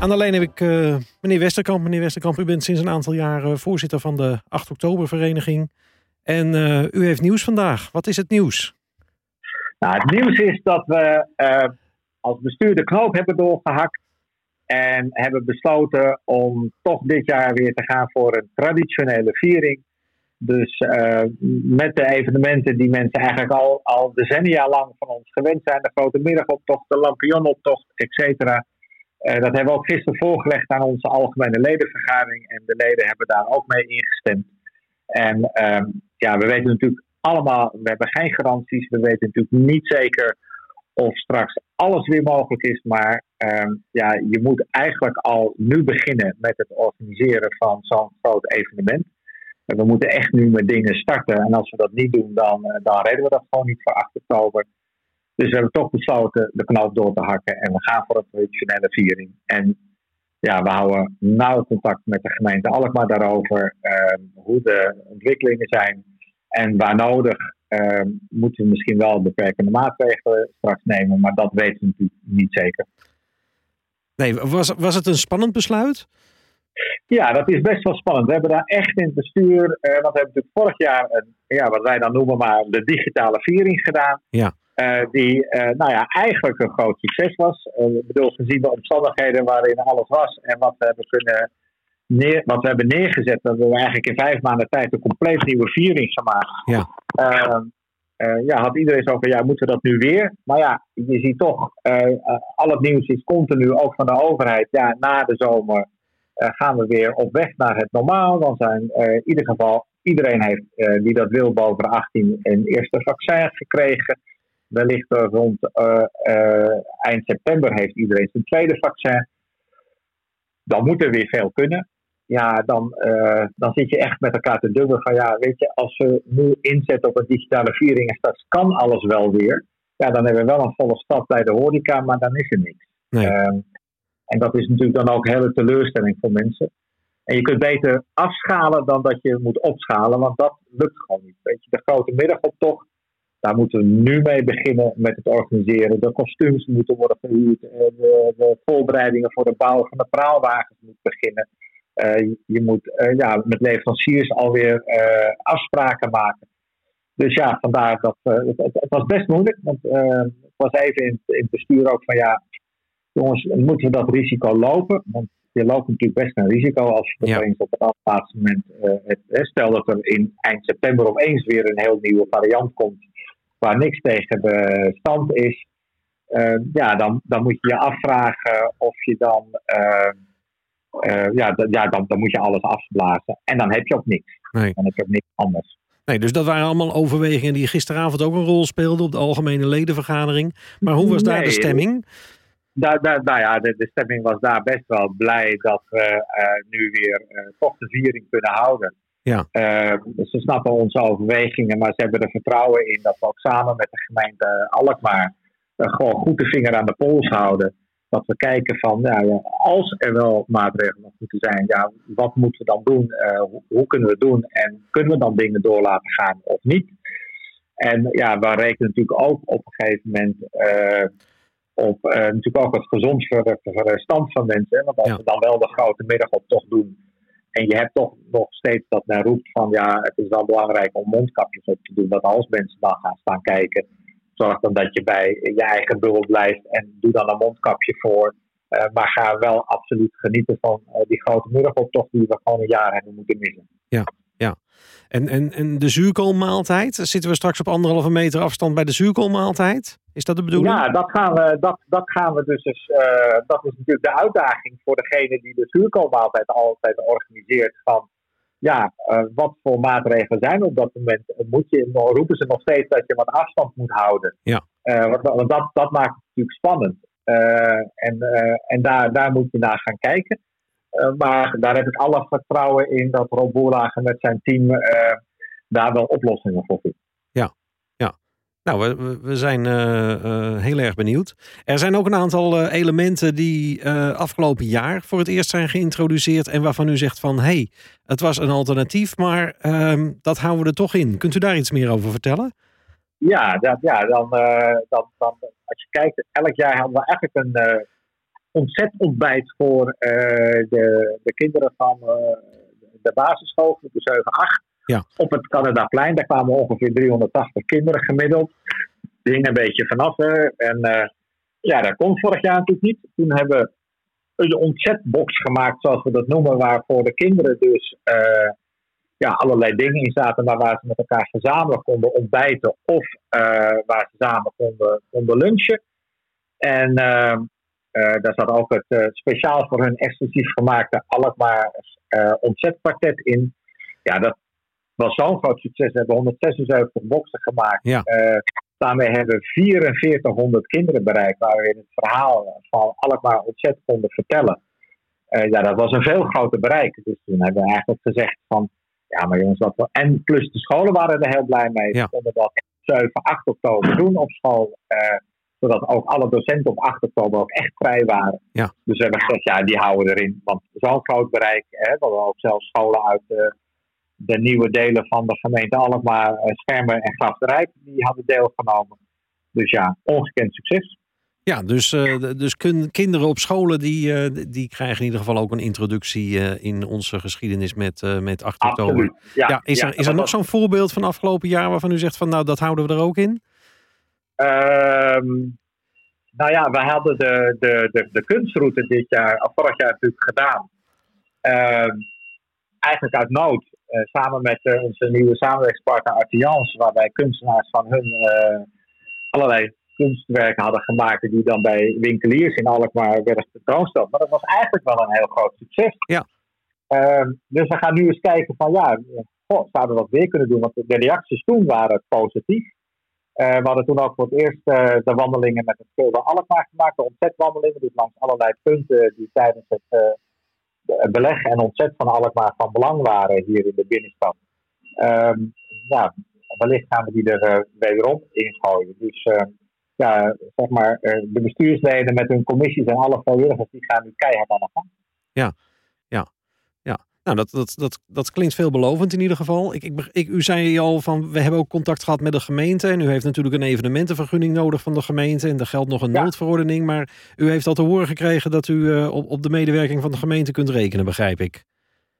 Aan de lijn heb ik uh, meneer Westerkamp. Meneer Westerkamp, u bent sinds een aantal jaar voorzitter van de 8 oktober vereniging. En uh, u heeft nieuws vandaag. Wat is het nieuws? Nou, het nieuws is dat we uh, als bestuur de knoop hebben doorgehakt. En hebben besloten om toch dit jaar weer te gaan voor een traditionele viering. Dus met de evenementen die mensen eigenlijk al, al decennia lang van ons gewend zijn. De grote middagoptocht, de lampionoptocht, et cetera. Uh, dat hebben we ook gisteren voorgelegd aan onze algemene ledenvergadering. En de leden hebben daar ook mee ingestemd. En uh, ja, we weten natuurlijk allemaal, we hebben geen garanties. We weten natuurlijk niet zeker of straks alles weer mogelijk is. Maar ehm, ja, je moet eigenlijk al nu beginnen met het organiseren van zo'n groot evenement. En we moeten echt nu met dingen starten. En als we dat niet doen, dan, eh, dan redden we dat gewoon niet voor 8 oktober. Dus we hebben toch besloten de knoop door te hakken. En we gaan voor een traditionele viering. En ja, we houden nauw contact met de gemeente Alkmaar daarover. Uh, hoe de ontwikkelingen zijn. En waar nodig uh, moeten we misschien wel beperkende maatregelen straks nemen. Maar dat weten we natuurlijk niet zeker. Nee, was, was het een spannend besluit? Ja, dat is best wel spannend. We hebben daar echt in het bestuur, uh, want we hebben natuurlijk vorig jaar een, ja, wat wij dan noemen maar de digitale viering gedaan. Ja. Uh, die uh, nou ja, eigenlijk een groot succes was. ik bedoel, gezien de omstandigheden waarin alles was en wat we hebben kunnen neer, wat we hebben neergezet, dat we eigenlijk in vijf maanden tijd een compleet nieuwe viering gemaakt. Ja. Uh, ja, had iedereen zo van, ja, moeten we dat nu weer? Maar ja, je ziet toch, al het nieuws is continu, ook van de overheid. Ja, na de zomer gaan we weer op weg naar het normaal. Dan zijn in ieder geval, iedereen heeft, die dat wil, boven de 18 een eerste vaccin gekregen. Wellicht rond eind september heeft iedereen zijn tweede vaccin. Dan moet er weer veel kunnen ja, dan, uh, dan zit je echt met elkaar te dubbelen van ja, weet je, als we nu inzetten op een digitale viering en straks kan alles wel weer, ja, dan hebben we wel een volle stad bij de horeca, maar dan is er niks. Nee. Uh, en dat is natuurlijk dan ook een hele teleurstelling voor mensen. En je kunt beter afschalen dan dat je moet opschalen, want dat lukt gewoon niet. Weet je, de grote middagoptocht, daar moeten we nu mee beginnen met het organiseren. De kostuums moeten worden gehuurd, de, de voorbereidingen voor de bouw van de praalwagens moeten beginnen. Uh, je moet uh, ja, met leveranciers alweer uh, afspraken maken. Dus ja, vandaar dat het, het, was best moeilijk. Want het was even in, in het bestuur ook van ja, jongens, moeten we dat risico lopen? Want je loopt natuurlijk best een risico als je ja. opeens op het laatste moment. Het, stel dat er in eind september opeens weer een heel nieuwe variant komt waar niks tegen bestand is. ja, dan, dan moet je je afvragen of je dan uh, ja, ja dan, dan moet je alles afblazen. En dan heb je ook niks. Nee. Dan heb je ook niks anders. Nee, dus dat waren allemaal overwegingen die gisteravond ook een rol speelden op de algemene ledenvergadering. Maar hoe was daar nee, de stemming? Daar, daar, nou ja, de, de, stemming was daar best wel blij dat we uh, nu weer uh, toch de viering kunnen houden. Ja. Dus ze snappen onze overwegingen, maar ze hebben er vertrouwen in dat we ook samen met de gemeente Alkmaar gewoon goed de vinger aan de pols houden dat we kijken van, nou ja, als er wel maatregelen moeten zijn, ja, wat moeten we dan doen? Uh, hoe, hoe, kunnen we het doen? En kunnen we dan dingen door laten gaan of niet? En ja, we rekenen natuurlijk ook op een gegeven moment op natuurlijk ook het gezond verstand van mensen. Want als ja. we dan wel de grote middagoptocht doen en je hebt toch nog steeds dat men roept van ja, het is wel belangrijk om mondkapjes op te doen. Want als mensen dan gaan staan kijken, zorg dan dat je bij je eigen bubbel blijft en doe dan een mondkapje voor. Uh, maar ga wel absoluut genieten van uh, die grote middagoptocht die we gewoon een jaar hebben moeten missen. Ja, ja. En, en, en de zuurkoolmaaltijd? Zitten we straks op anderhalve meter afstand bij de zuurkoolmaaltijd? Is dat de bedoeling? Ja, dat gaan we, dat, dat gaan we dus. dus uh, dat is natuurlijk de uitdaging voor degene die de zuurkoolmaaltijd altijd organiseert. Van ja, uh, wat voor maatregelen zijn op dat moment? Moet je, roepen ze nog steeds dat je wat afstand moet houden? Ja. Uh, want, dat, dat maakt het natuurlijk spannend. En en daar, daar moet je naar gaan kijken. maar daar heb ik alle vertrouwen in dat Rob Boerlagen met zijn team daar wel oplossingen voor vindt. Nou, we, zijn uh, uh, heel erg benieuwd. Er zijn ook een aantal uh, elementen die afgelopen jaar voor het eerst zijn geïntroduceerd en waarvan u zegt van hé, hey, het was een alternatief, maar ehm, dat houden we er toch in. Kunt u daar iets meer over vertellen? Ja, dat, ja dan, dan, dan, als je kijkt, elk jaar hadden we eigenlijk een, ontbijt voor de, de kinderen van de basisschool, de 7, 8. Op het Canadaplein, daar kwamen ongeveer 380 kinderen gemiddeld. Die hingen een beetje vanaf. En ja, dat kon vorig jaar natuurlijk niet. Toen hebben we een ontzetbox gemaakt, zoals we dat noemen, waar voor de kinderen dus uh, ja, allerlei dingen in zaten, maar waar ze met elkaar gezamenlijk konden ontbijten of uh, waar ze samen konden, konden lunchen. En daar zat ook het speciaal voor hun exclusief gemaakte Alkmaar ontzetkwartet in. Ja, dat was zo'n groot succes. We hebben 176 boxen gemaakt. Ja. Daarmee hebben we 4400 kinderen bereikt, waar we in het verhaal van Alkmaar ontzet konden vertellen. Uh, ja, dat was een veel groter bereik. Dus toen hebben we eigenlijk gezegd van, ja maar jongens, dat wel. En plus de scholen waren er heel blij mee. Ja. We konden dat 7, 8 oktober doen op school. Uh, zodat ook alle docenten op 8 oktober ook echt vrij waren. Ja. Dus we hebben gezegd, ja, die houden we erin. Want zo'n groot bereik, hè, we hebben ook zelfs scholen uit... De nieuwe delen van de gemeente Alkmaar, Schermen en Grafterijk, die hadden deelgenomen. Dus ja, ongekend succes. Ja, dus, uh, dus kun, kinderen op scholen die, uh, die krijgen in ieder geval ook een introductie in onze geschiedenis met, met 8 oktober. Absoluut, ja, ja, is ja, er, is er nog zo'n voorbeeld van afgelopen jaar waarvan u zegt van nou dat houden we er ook in? Um, nou ja, we hadden de, de, de, de kunstroute dit jaar, vorig jaar natuurlijk gedaan. Uh, eigenlijk uit nood. Uh, samen met uh, onze nieuwe samenwerkingspartner Artians, waarbij kunstenaars van hun uh, allerlei kunstwerken hadden gemaakt die dan bij winkeliers in Alkmaar werden tentoongesteld. Maar dat was eigenlijk wel een heel groot succes. Ja. Ehm, dus we gaan nu eens kijken van ja, goh, zouden we dat weer kunnen doen? Want de reacties toen waren positief. we hadden toen ook voor het eerst de wandelingen met het schilder Alkmaar gemaakt, de ontzetwandelingen, dus langs allerlei punten die tijdens het beleg en ontzet van Alkmaar van belang waren hier in de binnenstad. Um, ja, wellicht gaan we die er uh, wederom in gooien. Dus uh, ja, zeg maar, uh, de bestuursleden met hun commissies en alle vrijwilligers, die gaan nu keihard aan de gang. Ja. Nou, dat, dat, dat, dat klinkt veelbelovend in ieder geval. Ik, ik, ik, u zei al van, we hebben ook contact gehad met de gemeente. En u heeft natuurlijk een evenementenvergunning nodig van de gemeente. En er geldt nog een Ja. noodverordening. Maar u heeft al te horen gekregen dat u uh, op, op de medewerking van de gemeente kunt rekenen, begrijp ik.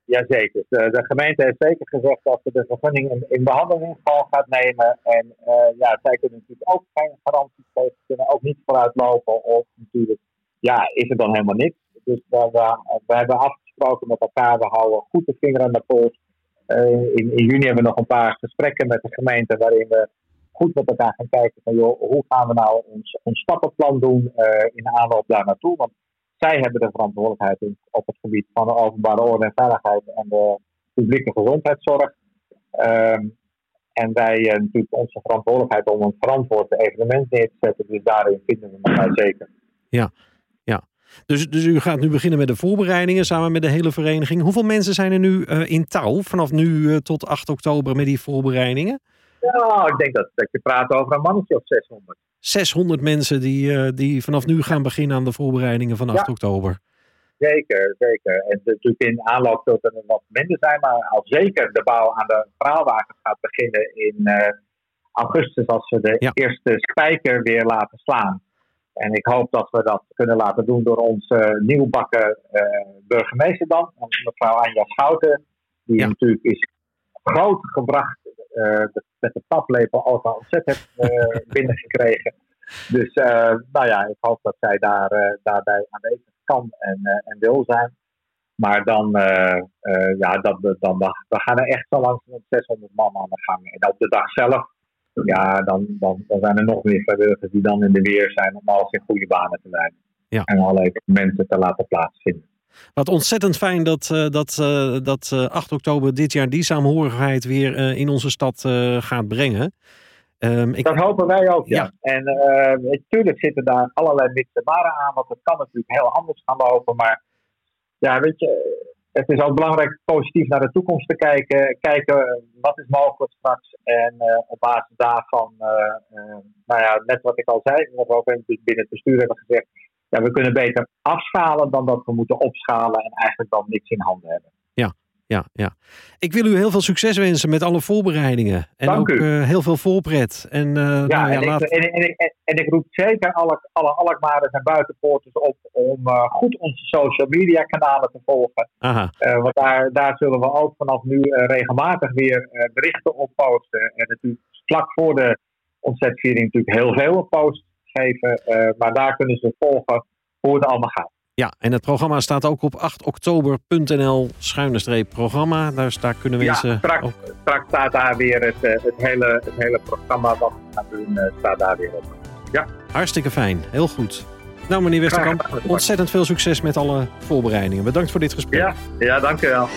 Jazeker. De, de gemeente heeft zeker gezegd dat ze de vergunning in, in behandeling gewoon gaat nemen. En uh, ja, zij kunnen natuurlijk ook geen garanties geven. Ze kunnen ook niet vooruitlopen of natuurlijk, ja, is er dan helemaal niks. Dus we, we, we hebben afgesproken met elkaar, we houden goed de vinger aan de pols. Uh, in, in, juni hebben we nog een paar gesprekken met de gemeente waarin we goed met elkaar gaan kijken van hoe gaan we nou ons, ons stappenplan doen uh, in de aanloop daar naartoe. Want zij hebben de verantwoordelijkheid op het gebied van de openbare orde en veiligheid en de publieke gezondheidszorg. Um, en wij uh, natuurlijk onze verantwoordelijkheid om een verantwoord evenement neer te zetten. Dus daarin vinden we elkaar zeker. Ja. Dus, dus u gaat nu beginnen met de voorbereidingen samen met de hele vereniging. Hoeveel mensen zijn er nu uh, in touw vanaf nu uh, tot 8 oktober met die voorbereidingen? Ja, ik denk dat, dat je praat over een mannetje of 600. 600 mensen die, uh, die vanaf nu gaan beginnen aan de voorbereidingen van 8 ja. oktober. Zeker, zeker. En natuurlijk in aanloop tot er wat minder zijn, maar al zeker de bouw aan de verhaalwagen gaat beginnen in augustus als we de ja. eerste spijker weer laten slaan. En ik hoop dat we dat kunnen laten doen door onze nieuwbakken uh, burgemeester dan, mevrouw Anja Schouten, die Ja. natuurlijk is groot gebracht uh, met de paplepel al van ontzet heeft uh, binnengekregen. Dus uh, nou ja, ik hoop dat zij daar, uh, daarbij aanwezig kan en, uh, en wil zijn. Maar dan, ja, dat, dan, we gaan er echt zo langs met 600 man aan de gang. En op de dag zelf, ja, dan, dan, dan zijn er nog meer vrijwilligers die dan in de weer zijn om alles in goede banen te leiden. Ja. En allerlei mensen te laten plaatsvinden. Wat ontzettend fijn dat, uh, dat, uh, dat uh, 8 oktober dit jaar die saamhorigheid weer in onze stad gaat brengen. Um, ik... Dat hopen wij ook, ja. ja. En natuurlijk zitten daar allerlei mitsebaren aan, want het kan natuurlijk heel anders gaan lopen. Maar ja, weet je, het is ook belangrijk positief naar de toekomst te kijken. Kijken wat is mogelijk straks. En uh, op basis daarvan, uh, nou ja, net wat ik al zei, wat we ook binnen het bestuur hebben gezegd. Ja, we kunnen beter afschalen dan dat we moeten opschalen en eigenlijk dan niks in handen hebben. Ja, ja, ja. Ik wil u heel veel succes wensen met alle voorbereidingen. En Dank ook u. eh, heel veel voorpret. En, eh, nou Ja, ja, en, laat- ik, en, en, en, en ik roep zeker alle, alle Alkmaarders en buitenpoorters op om eh, goed onze social media kanalen te volgen. aha, want daar, daar zullen we ook vanaf nu regelmatig weer berichten op posten. En natuurlijk vlak voor de ontzetviering natuurlijk heel veel op post geven. Maar daar kunnen ze volgen hoe het allemaal gaat. Ja, en het programma staat ook op 8oktober.nl schuine streep programma. Dus daar kunnen Ja, mensen straks, ook... straks staat daar weer het, eh, het, hele, het hele programma wat we gaan doen, eh, staat daar weer op. Hartstikke fijn, heel goed. Nou meneer Westerkamp, ontzettend veel succes met alle voorbereidingen. Bedankt voor dit gesprek. Ja, ja dank u wel.